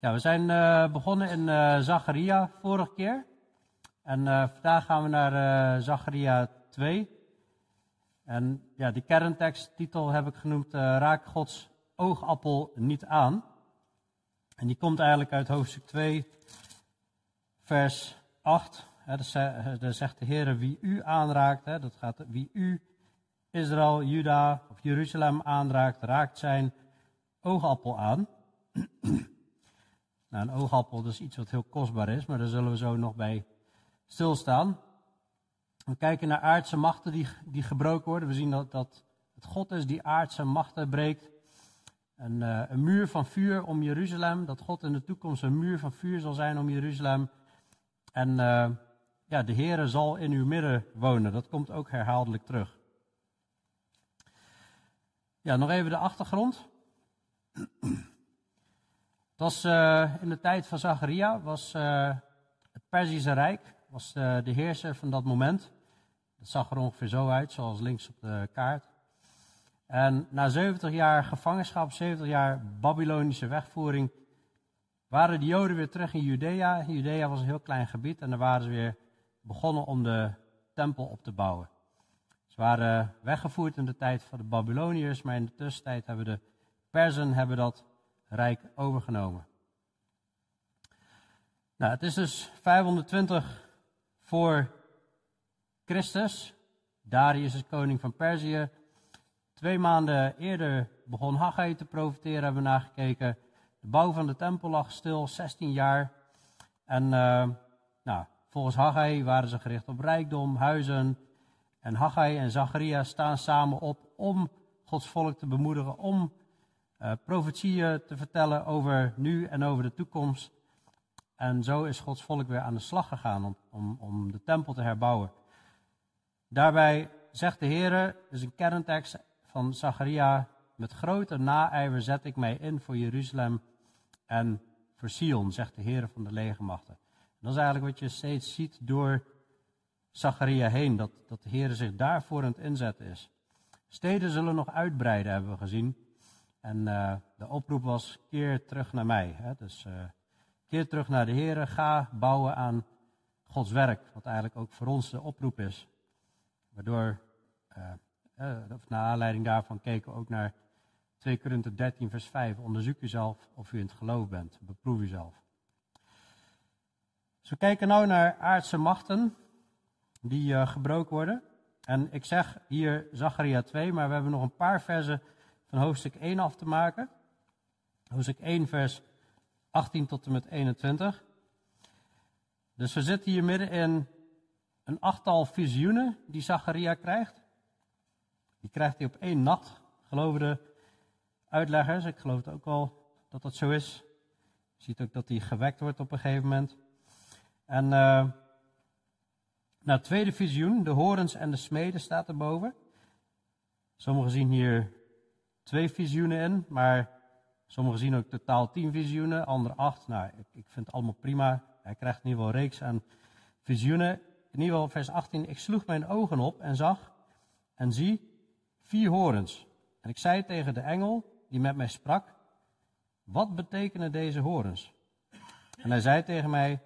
Ja, we zijn uh, begonnen in uh, Zacharia vorige keer. En uh, vandaag gaan we naar Zacharia 2. En ja, die kernteksttitel heb ik genoemd Raak Gods oogappel niet aan. En die komt eigenlijk uit hoofdstuk 2, vers 8. Hè, daar zegt de Heer wie u aanraakt. Dat gaat wie u, Israël, Juda of Jeruzalem aanraakt, raakt zijn oogappel aan. Nou, een oogappel is iets wat heel kostbaar is, maar daar zullen we zo nog bij stilstaan. We kijken naar aardse machten die, die gebroken worden. We zien dat, dat het God is die aardse machten breekt. Een, uh, een muur van vuur om Jeruzalem. Dat God in de toekomst een muur van vuur zal zijn om Jeruzalem. En uh, ja, de Heere zal in uw midden wonen. Dat komt ook herhaaldelijk terug. Ja, nog even de achtergrond. Was uh, in de tijd van Zacharia, was uh, het Perzische Rijk, was de, eh, de heerser van dat moment. Dat zag er ongeveer zo uit, zoals links op de kaart. En na 70 jaar gevangenschap, 70 jaar Babylonische wegvoering, waren de Joden weer terug in Judea. Judea was een heel klein gebied en daar waren ze weer begonnen om de tempel op te bouwen. Ze waren weggevoerd in de tijd van de Babyloniërs, maar in de tussentijd hebben de Perzen hebben dat rijk overgenomen. Nou, het is dus 520 voor Christus. Darius is koning van Perzië. Twee maanden eerder begon Haggai te profiteren, hebben we nagekeken. De bouw van de tempel lag stil, 16 jaar. En uh, nou, volgens Haggai waren ze gericht op rijkdom, huizen. En Haggai en Zacharia staan samen op om Gods volk te bemoedigen, om uh, te vertellen over nu en over de toekomst. En zo is Gods volk weer aan de slag gegaan om, om, om de tempel te herbouwen. Daarbij zegt de Heer, is een kerntekst van Zacharia, met grote naijver zet ik mij in voor Jeruzalem en voor Sion, zegt de Heer van de legermachten. dat is eigenlijk wat je steeds ziet door Zacharia heen, dat, dat de Heer zich daarvoor aan het inzetten is. Steden zullen nog uitbreiden, hebben we gezien. En uh, de oproep was: keer terug naar mij. Hè? Dus uh, keer terug naar de Heer. Ga bouwen aan Gods werk. Wat eigenlijk ook voor ons de oproep is. Waardoor, uh, naar aanleiding daarvan, keken we ook naar 2 Korinther 13, vers 5. Onderzoek uzelf of u in het geloof bent. Beproef uzelf. Dus we kijken nu naar aardse machten die gebroken worden. En ik zeg hier Zacharia 2, maar we hebben nog een paar versen van hoofdstuk 1 af te maken. Hoofdstuk 1, vers 18 tot en met 21. Dus we zitten hier midden in een achttal visioenen die Zacharia krijgt. Die krijgt hij op één nacht, geloven de uitleggers. Ik geloof het ook wel dat dat zo is. Je ziet ook dat hij gewekt wordt op een gegeven moment. En uh, nou, het tweede visioen, de horens en de smeden, staat erboven. Sommigen zien hier twee visioenen in, maar sommigen zien ook totaal tien visioenen, anderen acht. Nou, ik, vind het allemaal prima. Hij krijgt in ieder geval een reeks aan visioenen. In ieder geval vers 18. Ik sloeg mijn ogen op en zag en zie vier horens. En ik zei tegen de engel die met mij sprak, wat betekenen deze horens? En hij zei tegen mij,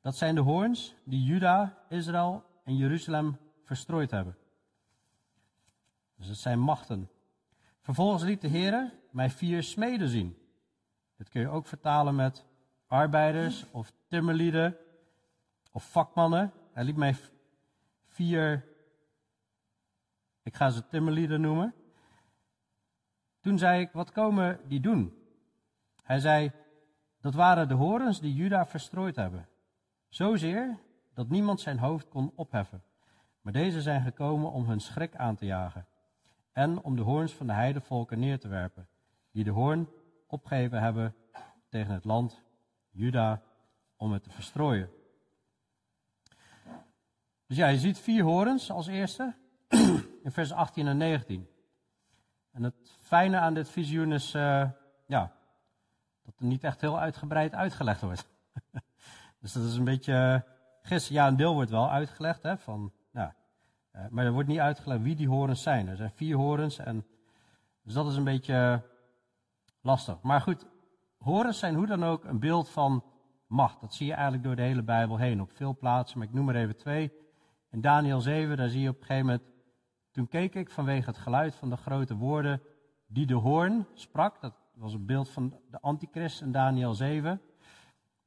dat zijn de hoorns die Juda, Israël en Jeruzalem verstrooid hebben. Dus het zijn machten. Vervolgens liet de Heer mij vier smeden zien. Dit kun je ook vertalen met arbeiders of timmerlieden of vakmannen. Hij liet mij vier, ik ga ze timmerlieden noemen. Toen zei ik, wat komen die doen? Hij zei, dat waren de horens die Juda verstrooid hebben. Zozeer dat niemand zijn hoofd kon opheffen. Maar deze zijn gekomen om hun schrik aan te jagen en om de hoorns van de heidevolken neer te werpen, die de hoorn opgegeven hebben tegen het land Juda om het te verstrooien. Dus ja, je ziet vier horens als eerste in vers 18 en 19. En het fijne aan dit visioen is uh, ja, dat er niet echt heel uitgebreid uitgelegd wordt. dus dat is een beetje. Gisteren, ja, een deel wordt wel uitgelegd hè, van uh, maar er wordt niet uitgelegd wie die horens zijn. Er zijn vier horens en dus dat is een beetje lastig. Maar goed, horens zijn hoe dan ook een beeld van macht. Dat zie je eigenlijk door de hele Bijbel heen, op veel plaatsen, maar ik noem er even twee. In Daniel 7, daar zie je op een gegeven moment, toen keek ik vanwege het geluid van de grote woorden die de hoorn sprak. Dat was een beeld van de antichrist in Daniel 7.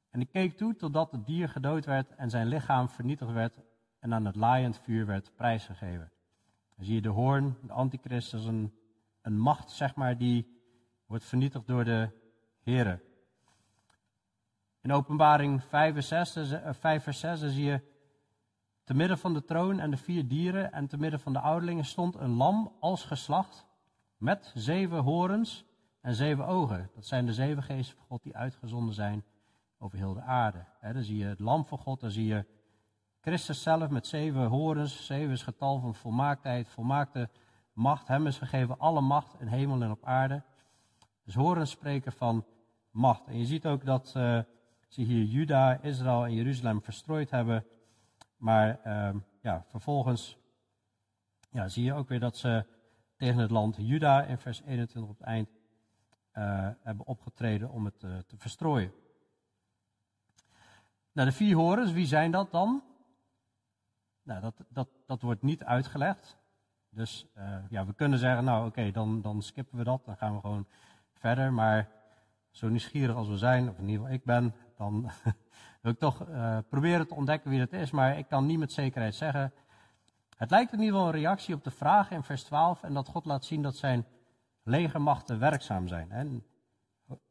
En ik keek toe totdat het dier gedood werd en zijn lichaam vernietigd werd en aan het laaiend vuur werd prijsgegeven. Dan zie je de hoorn, de antichrist, als een, macht, zeg maar, die wordt vernietigd door de Here. In openbaring 5 vers 6, zie je te midden van de troon en de vier dieren en te midden van de ouderlingen stond een lam als geslacht met zeven horens en zeven ogen. Dat zijn de zeven geesten van God die uitgezonden zijn over heel de aarde. dan zie je het lam van God, dan zie je Christus zelf met zeven horens. Zeven is getal van volmaaktheid, volmaakte macht. Hem is gegeven alle macht in hemel en op aarde. Dus horens spreken van macht. En je ziet ook dat uh, ze hier Juda, Israël en Jeruzalem verstrooid hebben. Maar uh, ja, vervolgens ja, zie je ook weer dat ze tegen het land Juda in vers 21 op het eind uh, hebben opgetreden om het te verstrooien. Nou, de vier horens, wie zijn dat dan? Nou, dat, dat, dat wordt niet uitgelegd. Dus uh, ja, we kunnen zeggen, nou oké, dan, dan skippen we dat, dan gaan we gewoon verder. Maar zo nieuwsgierig als we zijn, of in ieder geval ik ben, dan wil ik toch uh, proberen te ontdekken wie het is. Maar ik kan niet met zekerheid zeggen. Het lijkt in ieder geval een reactie op de vraag in vers 12 en dat God laat zien dat zijn legermachten werkzaam zijn. En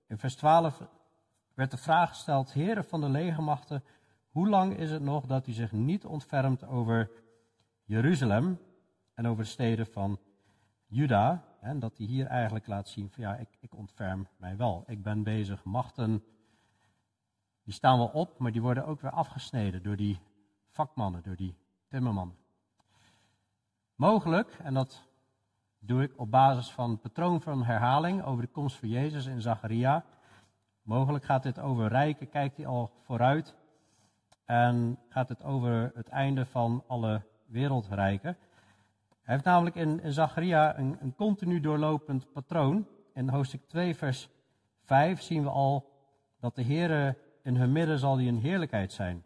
in vers 12 werd de vraag gesteld, heren van de legermachten, hoe lang is het nog dat u zich niet ontfermt over Jeruzalem en over de steden van Juda? En dat hij hier eigenlijk laat zien van ja, ik, ik ontferm mij wel. Ik ben bezig, machten, die staan wel op, maar die worden ook weer afgesneden door die vakmannen, door die timmermannen. Mogelijk, en dat doe ik op basis van het patroon van herhaling over de komst van Jezus in Zacharia. Mogelijk gaat dit over rijken, kijkt hij al vooruit. En gaat het over het einde van alle wereldrijken. Hij heeft namelijk in, Zacharia een, een continu doorlopend patroon. In hoofdstuk 2, vers 5 zien we al dat de Heer in hun midden zal die een heerlijkheid zijn.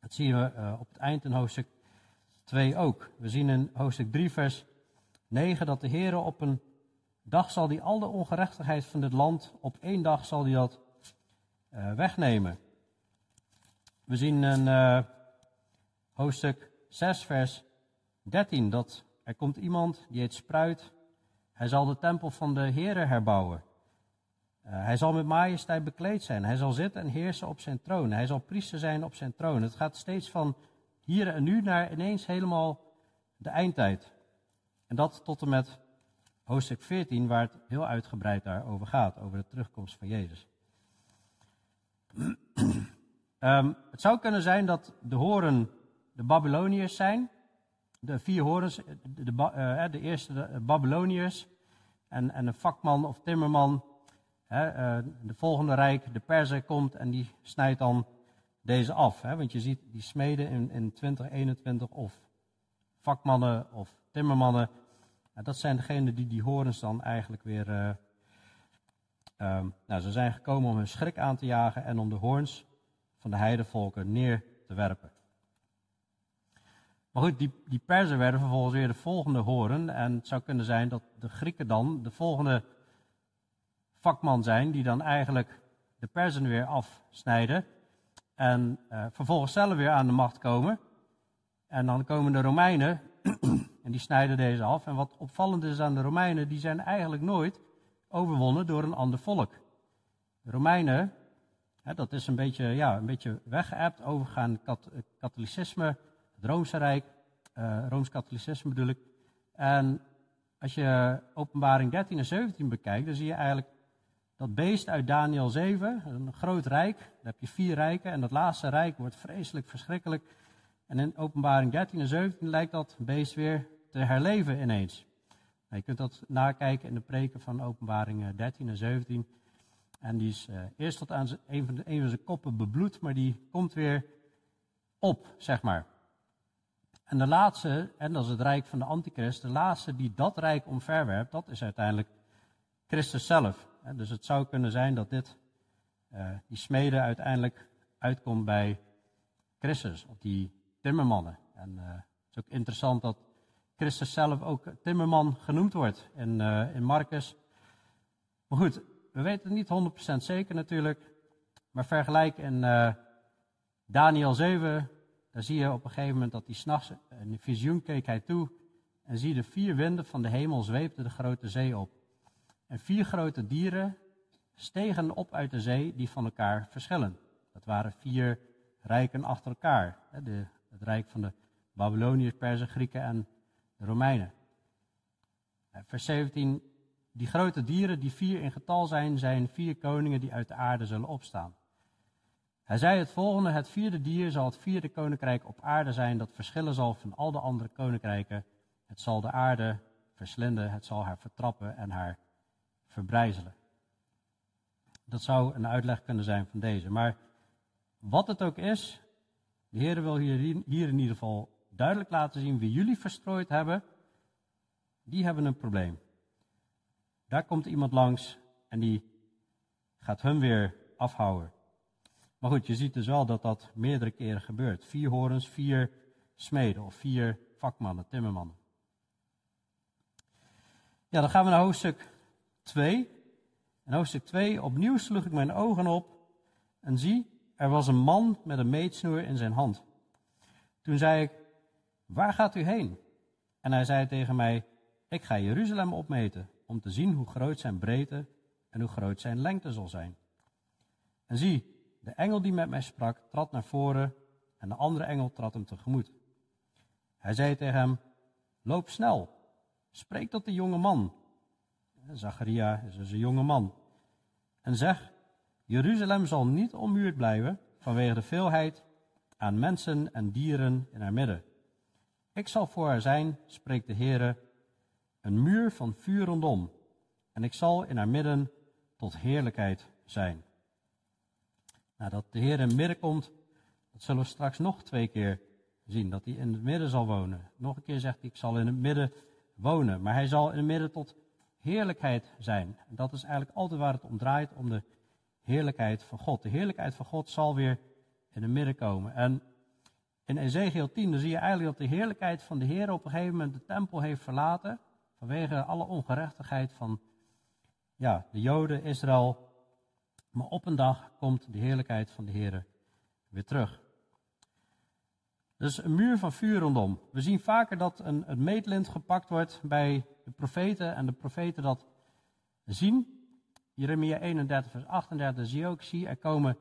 Dat zien we uh, op het eind in hoofdstuk 2 ook. We zien in hoofdstuk 3, vers 9 dat de Heer op een dag zal die al de ongerechtigheid van dit land, op één dag zal hij dat uh, wegnemen. We zien in uh, hoofdstuk 6, vers 13 dat er komt iemand die heet Spruit. Hij zal de tempel van de Heere herbouwen. Uh, hij zal met majesteit bekleed zijn. Hij zal zitten en heersen op zijn troon. Hij zal priester zijn op zijn troon. Het gaat steeds van hier en nu naar ineens helemaal de eindtijd. En dat tot en met hoofdstuk 14, waar het heel uitgebreid daarover gaat, over de terugkomst van Jezus. Um, het zou kunnen zijn dat de horen de Babyloniërs zijn. De vier horens, de, de, uh, de eerste de Babyloniërs en, en een vakman of timmerman. Hè, de volgende rijk, de Perzer, komt en die snijdt dan deze af. Hè, want je ziet die smeden in, in 2021 of vakmannen of timmermannen dat zijn degenen die die horens dan eigenlijk weer. Uh, nou, ze zijn gekomen om hun schrik aan te jagen en om de hoorns van de heidevolken neer te werpen. Maar goed, die, die Perzen werden vervolgens weer de volgende horen. En het zou kunnen zijn dat de Grieken dan de volgende vakman zijn, die dan eigenlijk de Perzen weer afsnijden. En uh, vervolgens zelf weer aan de macht komen. En dan komen de Romeinen en die snijden deze af. En wat opvallend is aan de Romeinen, die zijn eigenlijk nooit overwonnen door een ander volk. De Romeinen, dat is een beetje, ja, een beetje weggeëpt, overgaan kat, katholicisme, het Roomse Rijk, uh, Rooms-katholicisme bedoel ik. En als je openbaring 13 en 17 bekijkt, dan zie je eigenlijk dat beest uit Daniel 7, een groot rijk, daar heb je vier rijken en dat laatste rijk wordt vreselijk verschrikkelijk en in openbaring 13 en 17 lijkt dat beest weer te herleven ineens. Nou, je kunt dat nakijken in de preken van openbaring 13 en 17. En die is uh, eerst tot aan een van, de, een van zijn koppen bebloed, maar die komt weer op, zeg maar. En de laatste, en dat is het rijk van de antichrist, de laatste die dat rijk omverwerpt, dat is uiteindelijk Christus zelf. Dus het zou kunnen zijn dat dit, uh, die smeden uiteindelijk uitkomt bij Christus, of die timmermannen. En uh, het is ook interessant dat Christus zelf ook timmerman genoemd wordt in, uh, in Marcus. Maar goed, we weten het niet 100% zeker natuurlijk. Maar vergelijk in Daniel 7, daar zie je op een gegeven moment dat hij s'nachts een visioen keek hij toe. En zie de vier winden van de hemel zweepten de grote zee op. En vier grote dieren stegen op uit de zee die van elkaar verschillen. Dat waren vier rijken achter elkaar. De, het rijk van de Babyloniërs, Perzen, Grieken en de Romeinen. Vers 17. Die grote dieren die vier in getal zijn, zijn vier koningen die uit de aarde zullen opstaan. Hij zei het volgende: Het vierde dier zal het vierde koninkrijk op aarde zijn, dat verschillen zal van al de andere koninkrijken. Het zal de aarde verslinden, het zal haar vertrappen en haar verbrijzelen. Dat zou een uitleg kunnen zijn van deze. Maar wat het ook is, de Heer wil hier, hier in ieder geval duidelijk laten zien wie jullie verstrooid hebben, die hebben een probleem. Daar komt iemand langs en die gaat hun weer afhouden. Maar goed, je ziet dus wel dat dat meerdere keren gebeurt. Vier horens, vier smeden of vier vakmannen, timmermannen. Ja, dan gaan we naar hoofdstuk 2. En hoofdstuk 2, opnieuw sloeg ik mijn ogen op en zie, er was een man met een meetsnoer in zijn hand. Toen zei ik, waar gaat u heen? En hij zei tegen mij, ik ga Jeruzalem opmeten, om te zien hoe groot zijn breedte en hoe groot zijn lengte zal zijn. En zie, de engel die met mij sprak, trad naar voren en de andere engel trad hem tegemoet. Hij zei tegen hem, loop snel, spreek tot de jonge man. Zacharia is dus een jonge man. En zeg, Jeruzalem zal niet ommuurd blijven vanwege de veelheid aan mensen en dieren in haar midden. Ik zal voor haar zijn, spreekt de Heere, een muur van vuur rondom. En ik zal in haar midden tot heerlijkheid zijn. Dat de Heer in het midden komt, dat zullen we straks nog twee keer zien. Dat hij in het midden zal wonen. Nog een keer zegt hij, ik zal in het midden wonen. Maar hij zal in het midden tot heerlijkheid zijn. En dat is eigenlijk altijd waar het om draait, om de heerlijkheid van God. De heerlijkheid van God zal weer in het midden komen. En in Ezekiel 10 dan zie je eigenlijk dat de heerlijkheid van de Heer op een gegeven moment de tempel heeft verlaten. Vanwege alle ongerechtigheid van ja, de Joden, Israël. Maar op een dag komt de heerlijkheid van de Heer weer terug. Dus een muur van vuur rondom. We zien vaker dat een, het meetlint gepakt wordt bij de profeten en de profeten dat zien. Jeremia 31, vers 38 zie ook, zie, er komen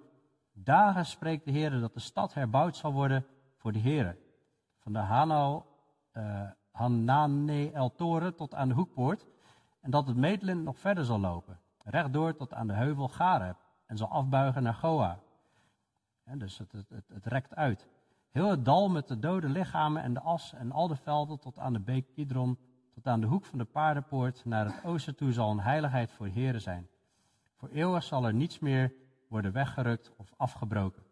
dagen, spreekt de Heer, dat de stad herbouwd zal worden voor de Heer. Van de Hanao, uh, Hanane El Toren tot aan de hoekpoort. En dat het meetlint nog verder zal lopen rechtdoor tot aan de heuvel Gareb en zal afbuigen naar Goa. dus het, het, het, het, rekt uit. Heel het dal met de dode lichamen en de as en al de velden tot aan de beek Kidron, tot aan de hoek van de paardenpoort naar het oosten toe zal een heiligheid voor heren zijn. Voor eeuwig zal er niets meer worden weggerukt of afgebroken.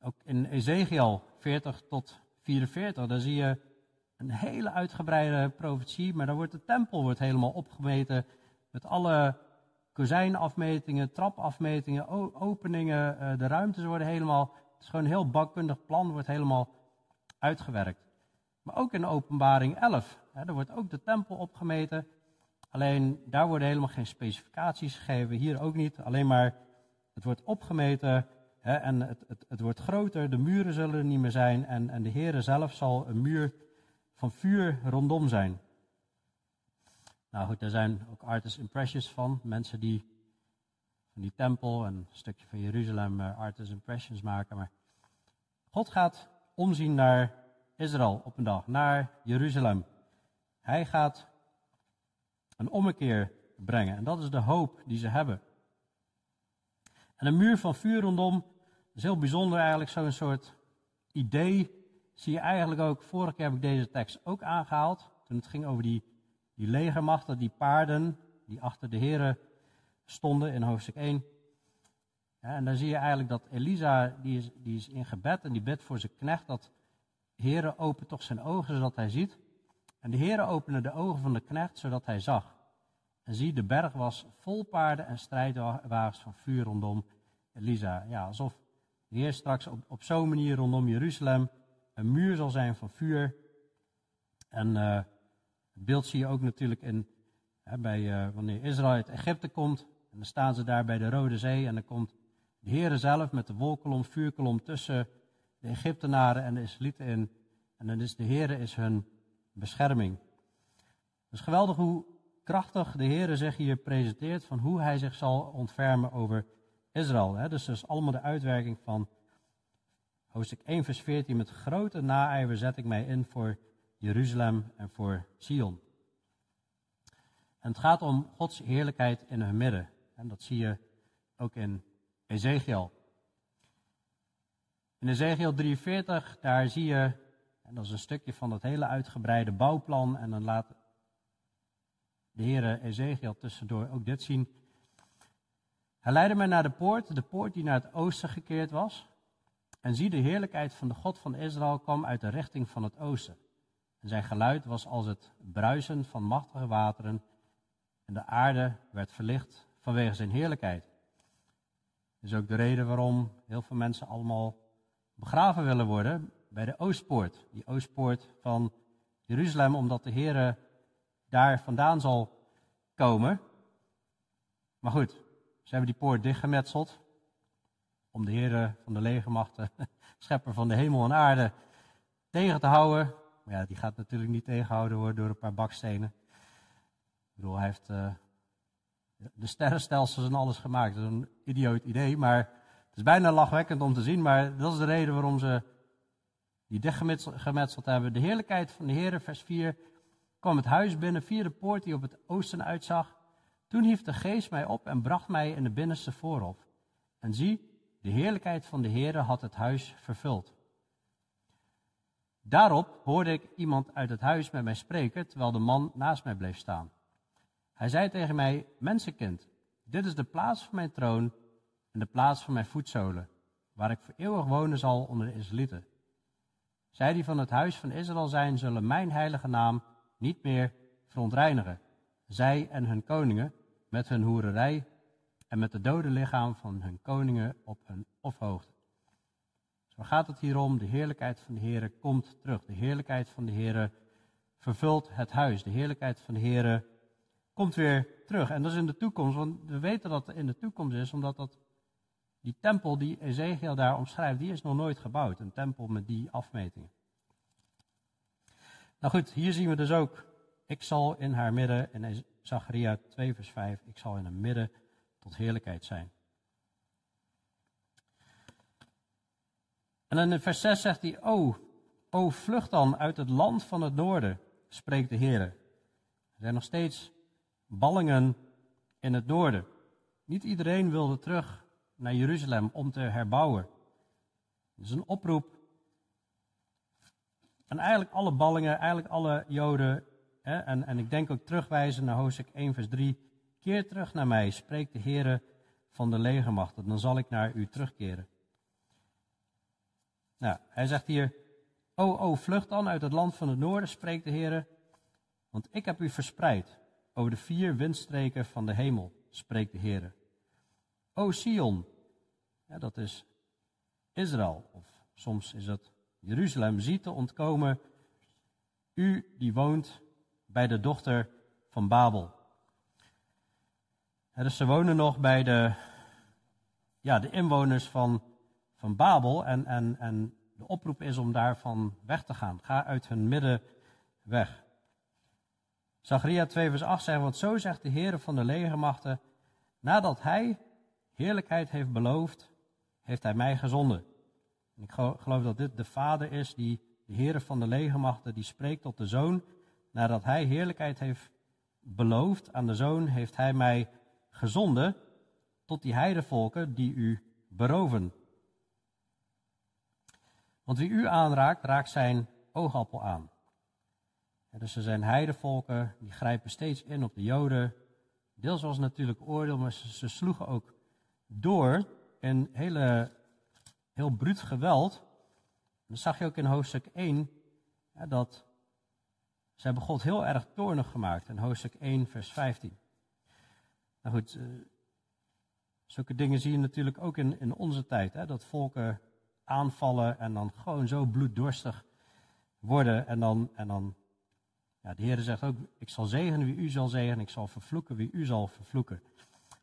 Ook in Ezekiel 40 tot 44, daar zie je een hele uitgebreide profetie, maar dan wordt de tempel wordt helemaal opgemeten met alle kozijnafmetingen, trapafmetingen, openingen, eh, de ruimtes worden helemaal, het is gewoon een heel bakkundig plan, wordt helemaal uitgewerkt. Maar ook in openbaring 11, hè, daar wordt ook de tempel opgemeten. Alleen daar worden helemaal geen specificaties gegeven, hier ook niet. Alleen maar het wordt opgemeten hè, en het, het, het, wordt groter, de muren zullen er niet meer zijn en, en de Heer zelf zal een muur van vuur rondom zijn. Nou goed, er zijn ook artist impressions van. Mensen die van die tempel en een stukje van Jeruzalem uh, artist impressions maken. Maar God gaat omzien naar Israël op een dag, naar Jeruzalem. Hij gaat een ommekeer brengen. En dat is de hoop die ze hebben. En een muur van vuur rondom is heel bijzonder eigenlijk. Zo'n soort idee zie je eigenlijk ook. Vorige keer heb ik deze tekst ook aangehaald. Toen het ging over die die legermachten, die paarden, die achter de heren stonden in hoofdstuk 1. Ja, en dan zie je eigenlijk dat Elisa, die is, die is in gebed en die bidt voor zijn knecht, dat heren open toch zijn ogen zodat hij ziet. En de heren openen de ogen van de knecht zodat hij zag. En zie, de berg was vol paarden en strijdwagens van vuur rondom Elisa. Ja, alsof de Heer straks op, op zo'n manier rondom Jeruzalem een muur zal zijn van vuur. En uh, het beeld zie je ook natuurlijk in, hè, bij, uh, wanneer Israël uit Egypte komt. En dan staan ze daar bij de Rode Zee en dan komt de Heer zelf met de wolkolom, vuurkolom tussen de Egyptenaren en de Israëlieten in. En dan is de Heer is hun bescherming. Het is geweldig hoe krachtig de Heer zich hier presenteert van hoe hij zich zal ontfermen over Israël. Hè? Dus dat is allemaal de uitwerking van hoofdstuk 1 vers 14. Met grote naijver zet ik mij in voor Jeruzalem en voor Sion. En het gaat om Gods heerlijkheid in hun midden. En dat zie je ook in Ezekiel. In Ezekiel 43, daar zie je, en dat is een stukje van dat hele uitgebreide bouwplan, en dan laat de Heer Ezekiel tussendoor ook dit zien. Hij leidde mij naar de poort, de poort die naar het oosten gekeerd was. En zie, de heerlijkheid van de God van Israël kwam uit de richting van het oosten. En zijn geluid was als het bruisen van machtige wateren. En de aarde werd verlicht vanwege zijn heerlijkheid. Dat is ook de reden waarom heel veel mensen allemaal begraven willen worden bij de Oostpoort. Die Oostpoort van Jeruzalem, omdat de Heer daar vandaan zal komen. Maar goed, ze hebben die poort dichtgemetseld. Om de Heer van de legermachten, schepper van de hemel en aarde, tegen te houden. Maar ja, die gaat natuurlijk niet tegenhouden worden door een paar bakstenen. Ik bedoel, hij heeft uh, de sterrenstelsels en alles gemaakt. Dat is een idioot idee, maar het is bijna lachwekkend om te zien. Maar dat is de reden waarom ze die dichtgemetseld hebben. De heerlijkheid van de Heer, vers 4, kwam het huis binnen via de poort die op het oosten uitzag. Toen hief de geest mij op en bracht mij in de binnenste voorhof. En zie, de heerlijkheid van de Heere had het huis vervuld. Daarop hoorde ik iemand uit het huis met mij spreken, terwijl de man naast mij bleef staan. Hij zei tegen mij, mensenkind, dit is de plaats van mijn troon en de plaats van mijn voetzolen, waar ik voor eeuwig wonen zal onder de Israëlieten. Zij die van het huis van Israël zijn, zullen mijn heilige naam niet meer verontreinigen. Zij en hun koningen met hun hoererij en met de dode lichaam van hun koningen op hun ofhoogte. Zo gaat het hier om, de heerlijkheid van de Heere komt terug. De heerlijkheid van de Heere vervult het huis. De heerlijkheid van de Heere komt weer terug. En dat is in de toekomst, want we weten dat het in de toekomst is, omdat dat, die tempel die Ezekiel daar omschrijft, die is nog nooit gebouwd. Een tempel met die afmetingen. Nou goed, hier zien we dus ook, ik zal in haar midden, in Zacharia 2 vers 5, ik zal in haar midden tot heerlijkheid zijn. En in vers 6 zegt hij, oh, oh, vlucht dan uit het land van het noorden, spreekt de Heer. Er zijn nog steeds ballingen in het noorden. Niet iedereen wilde terug naar Jeruzalem om te herbouwen. Het is een oproep en eigenlijk alle ballingen, eigenlijk alle Joden, hè, en, en ik denk ook terugwijzen naar hoofdstuk 1, vers 3. Keer terug naar mij, spreekt de Heere van de legermachten, dan zal ik naar u terugkeren. Nou, hij zegt hier, o, o, vlucht dan uit het land van het noorden, spreekt de Heere, want ik heb u verspreid over de vier windstreken van de hemel, spreekt de Heere. O Sion, ja, dat is Israël, of soms is dat Jeruzalem ziet te ontkomen, u die woont bij de dochter van Babel. Dus ze wonen nog bij de, ja, de inwoners van, van Babel en, en, en de oproep is om daarvan weg te gaan. Ga uit hun midden weg. Zachariah 2 vers 8 zegt, want zo zegt de Heer van de legermachten, nadat hij heerlijkheid heeft beloofd, heeft hij mij gezonden. Ik geloof dat dit de Vader is die de Heer van de legermachten, die spreekt tot de Zoon. Nadat hij heerlijkheid heeft beloofd aan de Zoon, heeft hij mij gezonden tot die heidevolken die u beroven. Want wie u aanraakt, raakt zijn oogappel aan. dus er zijn heidevolken, die grijpen steeds in op de Joden. Deels was natuurlijk oordeel, maar ze, sloegen ook door in hele heel bruut geweld. Dat zag je ook in hoofdstuk 1, dat ze hebben God heel erg toornig gemaakt in hoofdstuk 1, vers 15. Nou goed, uh, zulke dingen zie je natuurlijk ook in, in onze tijd. Hè? Dat volken aanvallen en dan gewoon zo bloeddorstig worden. En dan, en dan ja, de Heer zegt ook, ik zal zegenen wie u zal zegenen, ik zal vervloeken wie u zal vervloeken.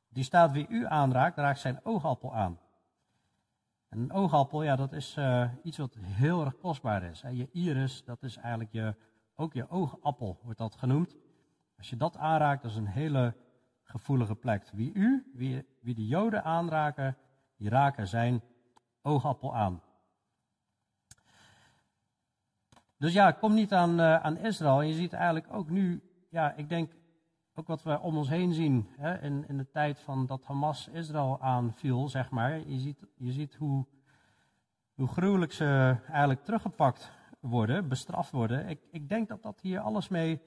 Die staat wie u aanraakt, raakt zijn oogappel aan. En een oogappel, ja, dat is uh, iets wat heel erg kostbaar is. Hè. Je iris, dat is eigenlijk je, ook je oogappel, wordt dat genoemd. Als je dat aanraakt, dat is een hele gevoelige plek. Wie u, wie, wie de Joden aanraken, die raken zijn oogappel aan. Dus ja, kom niet aan, uh, aan Israël. Je ziet eigenlijk ook nu, ja, ik denk ook wat we om ons heen zien hè, in, in de tijd van dat Hamas Israël aanviel, zeg maar. Je ziet, je ziet hoe, hoe gruwelijk ze eigenlijk teruggepakt worden, bestraft worden. Ik, ik denk dat dat hier alles mee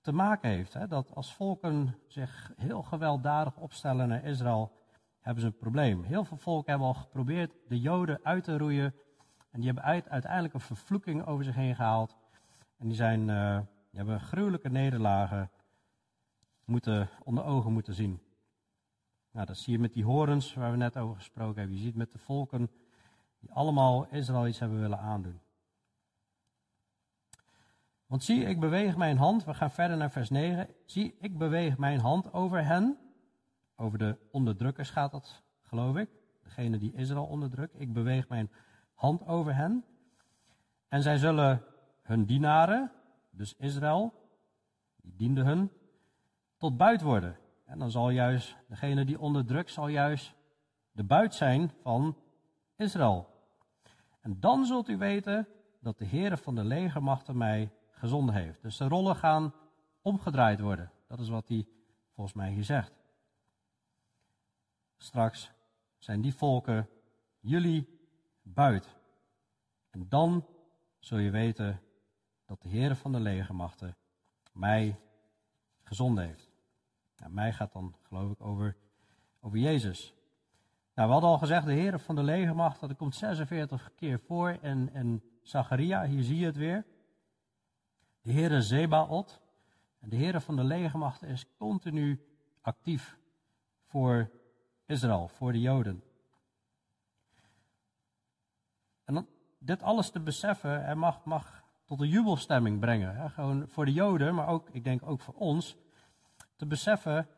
te maken heeft. Hè? Dat als volken zich heel gewelddadig opstellen naar Israël, hebben ze een probleem. Heel veel volken hebben al geprobeerd de Joden uit te roeien. En die hebben uiteindelijk een vervloeking over zich heen gehaald. En die, zijn, die hebben gruwelijke nederlagen moeten, onder ogen moeten zien. Nou, dat zie je met die horens waar we net over gesproken hebben. Je ziet met de volken die allemaal Israël iets hebben willen aandoen. Want zie, ik beweeg mijn hand, we gaan verder naar vers 9. Zie, ik beweeg mijn hand over hen. Over de onderdrukkers gaat dat, geloof ik. Degene die Israël onderdrukt. Ik beweeg mijn hand over hen. En zij zullen hun dienaren, dus Israël, die diende hun, tot buit worden. En dan zal juist degene die onderdrukt, zal juist de buit zijn van Israël. En dan zult u weten dat de Heere van de legermachten mij gezonden heeft. Dus de rollen gaan omgedraaid worden. Dat is wat hij volgens mij hier zegt. Straks zijn die volken jullie buit. En dan zul je weten dat de Heere van de legermachten mij gezonden heeft. Nou, mij gaat dan geloof ik over, over Jezus. Nou, we hadden al gezegd, de Heer van de legermacht, dat komt 46 keer voor in, in Zacharia, hier zie je het weer. De Heere Zebaot, de Heer van de legermacht is continu actief voor Israël, voor de Joden. En dan, dit alles te beseffen, hij mag, mag tot een jubelstemming brengen. Hè? Gewoon voor de Joden, maar ook, ik denk ook voor ons te beseffen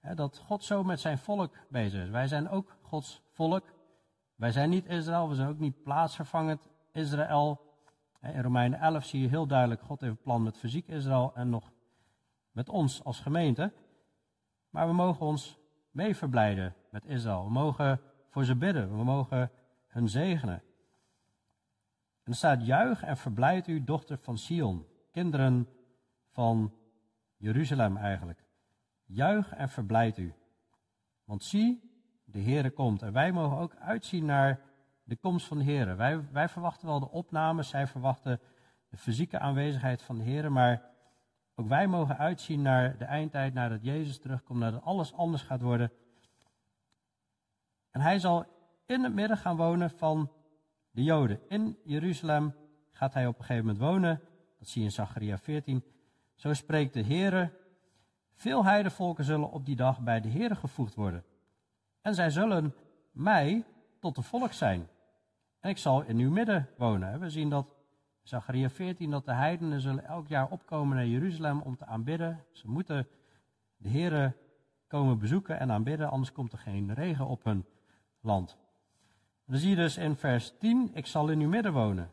hè, dat God zo met zijn volk bezig is. Wij zijn ook Gods volk. Wij zijn niet Israël, we zijn ook niet plaatsvervangend Israël. In Romeinen 11 zie je heel duidelijk, God heeft een plan met fysiek Israël en nog met ons als gemeente. Maar we mogen ons mee verblijden met Israël. We mogen voor ze bidden, we mogen hun zegenen. En er staat, juich en verblijd u, dochter van Sion, kinderen van Jeruzalem eigenlijk. Juich en verblijd u. Want zie, de Heere komt. En wij mogen ook uitzien naar de komst van de Heere. Wij, wij verwachten wel de opnames, zij verwachten de fysieke aanwezigheid van de Heere, maar ook wij mogen uitzien naar de eindtijd, naar dat Jezus terugkomt, naar dat alles anders gaat worden. En hij zal in het midden gaan wonen van de Joden. In Jeruzalem gaat hij op een gegeven moment wonen. Dat zie je in Zacharia 14. Zo spreekt de Heere veel heidevolken zullen op die dag bij de Heere gevoegd worden. En zij zullen mij tot de volk zijn. En ik zal in uw midden wonen. We zien dat in Zachariah 14 dat de heidenen zullen elk jaar opkomen naar Jeruzalem om te aanbidden. Ze moeten de Heere komen bezoeken en aanbidden, anders komt er geen regen op hun land. En dan zie je dus in vers 10, ik zal in uw midden wonen.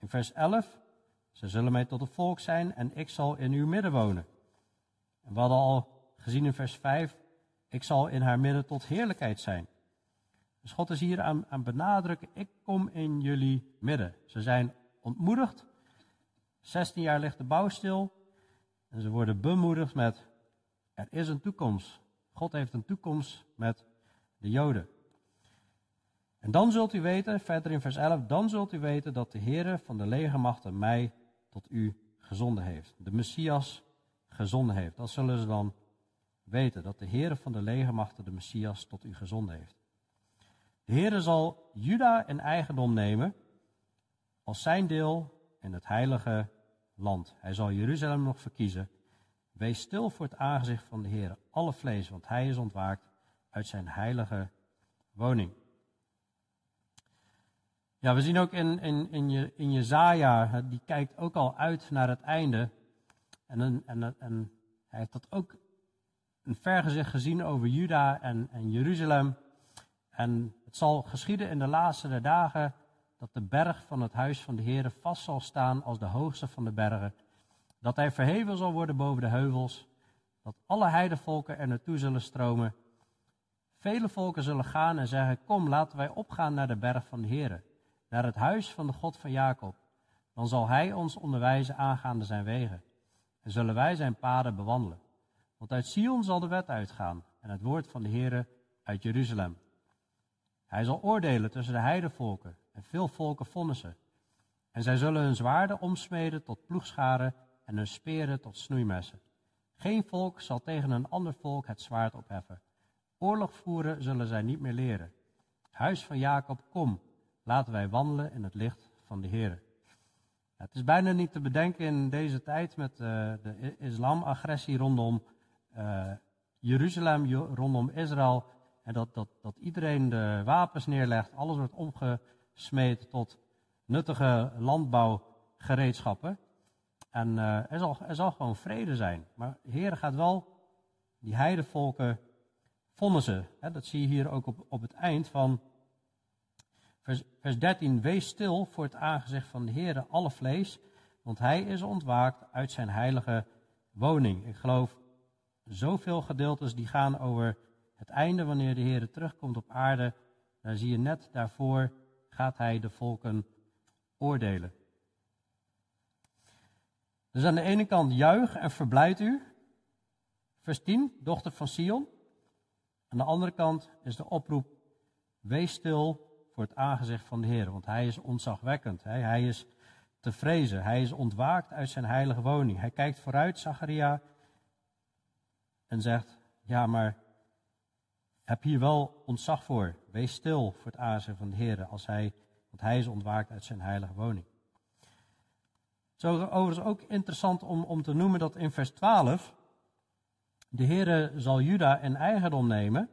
In vers 11, ze zullen mij tot een volk zijn en ik zal in uw midden wonen. En we hadden al gezien in vers 5, ik zal in haar midden tot heerlijkheid zijn. Dus God is hier aan, aan benadrukken, ik kom in jullie midden. Ze zijn ontmoedigd. 16 jaar ligt de bouw stil. En ze worden bemoedigd met, er is een toekomst. God heeft een toekomst met de Joden. En dan zult u weten, verder in vers 11, dan zult u weten dat de Heere van de legermachten mij tot u gezonden heeft. De Messias gezonden heeft. Dat zullen ze dan weten, dat de Heere van de legermachten de Messias tot u gezonden heeft. De Heere zal Juda in eigendom nemen als zijn deel in het heilige land. Hij zal Jeruzalem nog verkiezen Wees stil voor het aangezicht van de Heer, alle vlees, want hij is ontwaakt uit zijn heilige woning. Ja, we zien ook in, in, in, je, in Jezaja, die kijkt ook al uit naar het einde. En, en, en hij heeft dat ook een vergezicht gezien over Juda en, en Jeruzalem. En het zal geschieden in de laatste der dagen dat de berg van het huis van de Heer vast zal staan als de hoogste van de bergen. Dat hij verheven zal worden boven de heuvels. Dat alle heidevolken er naartoe zullen stromen. Vele volken zullen gaan en zeggen: Kom, laten wij opgaan naar de berg van de Heer, naar het huis van de God van Jacob. Dan zal hij ons onderwijzen aangaande zijn wegen. En zullen wij zijn paden bewandelen. Want uit Sion zal de wet uitgaan en het woord van de Heer uit Jeruzalem. Hij zal oordelen tussen de heidevolken en veel volken vonnissen. En zij zullen hun zwaarden omsmeden tot ploegscharen en hun speren tot snoeimessen. Geen volk zal tegen een ander volk het zwaard opheffen. Oorlog voeren zullen zij niet meer leren. Huis van Jacob, kom, laten wij wandelen in het licht van de Heer. Het is bijna niet te bedenken in deze tijd met uh, de islamagressie rondom uh, Jeruzalem, rondom Israël. En dat, dat, dat iedereen de wapens neerlegt, alles wordt omgesmeed tot nuttige landbouwgereedschappen. En uh, er, zal, er zal gewoon vrede zijn. Maar de Heer gaat wel die heidevolken vonnissen. Hè, dat zie je hier ook op, op het eind van vers, vers 13. Wees stil voor het aangezicht van de Heer, alle vlees, want hij is ontwaakt uit zijn heilige woning. Ik geloof zoveel gedeeltes die gaan over het einde wanneer de Heer terugkomt op aarde. Daar zie je net daarvoor gaat hij de volken oordelen. Dus aan de ene kant juich en verblijd u. Vers 10, dochter van Sion. Aan de andere kant is de oproep, wees stil voor het aangezicht van de Heer, want hij is ontzagwekkend. Hij is te vrezen. Hij is ontwaakt uit zijn heilige woning. Hij kijkt vooruit, Zacharia, en zegt, ja, maar heb hier wel ontzag voor. Wees stil voor het aangezicht van de Heer, als hij, want hij is ontwaakt uit zijn heilige woning. Zo overigens ook interessant om, om te noemen dat in vers 12 de Heere zal Juda in eigendom nemen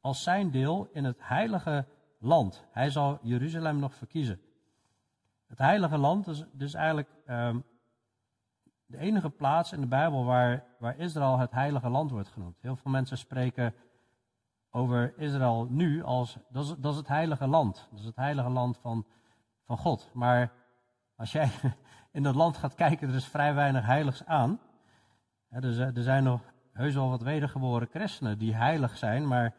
als zijn deel in het heilige land. Hij zal Jeruzalem nog verkiezen. Het heilige land is dus eigenlijk um, de enige plaats in de Bijbel waar, waar Israël het heilige land wordt genoemd. Heel veel mensen spreken over Israël nu als dat is, dat is het heilige land. Dat is het heilige land van, van God. Maar als jij in dat land gaat kijken, er is vrij weinig heiligs aan. Er zijn nog heus wel wat wedergeboren christenen die heilig zijn, maar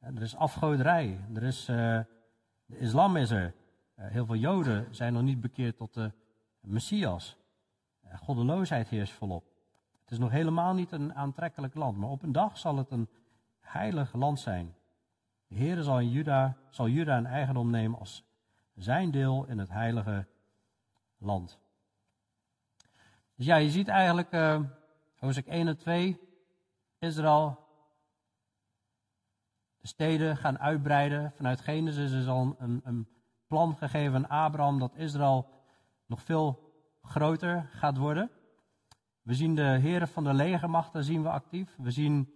er is afgoderij. Er is, uh, de islam is er. Uh, heel veel joden zijn nog niet bekeerd tot de Messias. Uh, goddeloosheid heerst volop. Het is nog helemaal niet een aantrekkelijk land, maar op een dag zal het een heilig land zijn. De Heer zal, in Juda, zal Juda een eigendom nemen als zijn deel in het heilige land. Dus ja, je ziet eigenlijk Hoofdstuk 1 en 2, Israël, de steden gaan uitbreiden. Vanuit Genesis is al een, een plan gegeven aan Abraham dat Israël nog veel groter gaat worden. We zien de heren van de legermachten zien we actief. We zien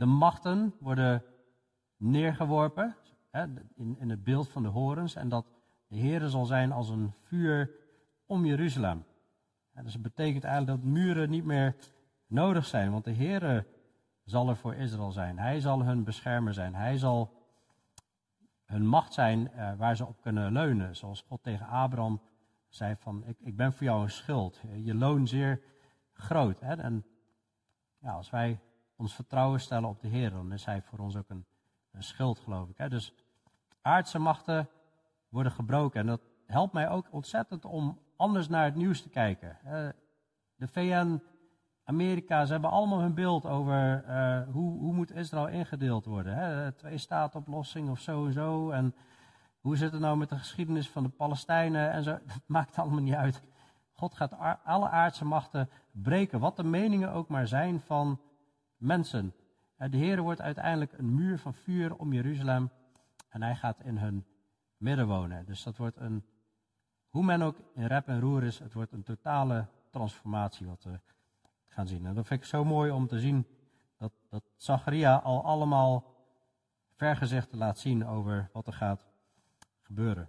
de machten worden neergeworpen hè, in, in het beeld van de horens. En dat de heren zal zijn als een vuur om Jeruzalem. En dus het betekent eigenlijk dat muren niet meer nodig zijn, want de Heere zal er voor Israël zijn. Hij zal hun beschermer zijn. Hij zal hun macht zijn uh, waar ze op kunnen leunen. Zoals God tegen Abraham zei van, ik, ik ben voor jou een schuld. Je loon zeer groot. Hè? En ja, als wij ons vertrouwen stellen op de Heer, dan is Hij voor ons ook een, een schild, geloof ik. Hè? Dus aardse machten worden gebroken. En dat helpt mij ook ontzettend om anders naar het nieuws te kijken. de VN, Amerika, ze hebben allemaal hun beeld over uh, hoe, hoe moet Israël ingedeeld worden. Hè? Twee staatoplossing of zo en zo. En hoe zit het nou met de geschiedenis van de Palestijnen en zo. Dat maakt allemaal niet uit. God gaat alle aardse machten breken, wat de meningen ook maar zijn van mensen. De Heer wordt uiteindelijk een muur van vuur om Jeruzalem en hij gaat in hun midden wonen. Dus dat wordt een hoe men ook in rep en roer is, het wordt een totale transformatie wat we gaan zien. En dat vind ik zo mooi om te zien dat, dat Zacharia al allemaal vergezichten laat zien over wat er gaat gebeuren.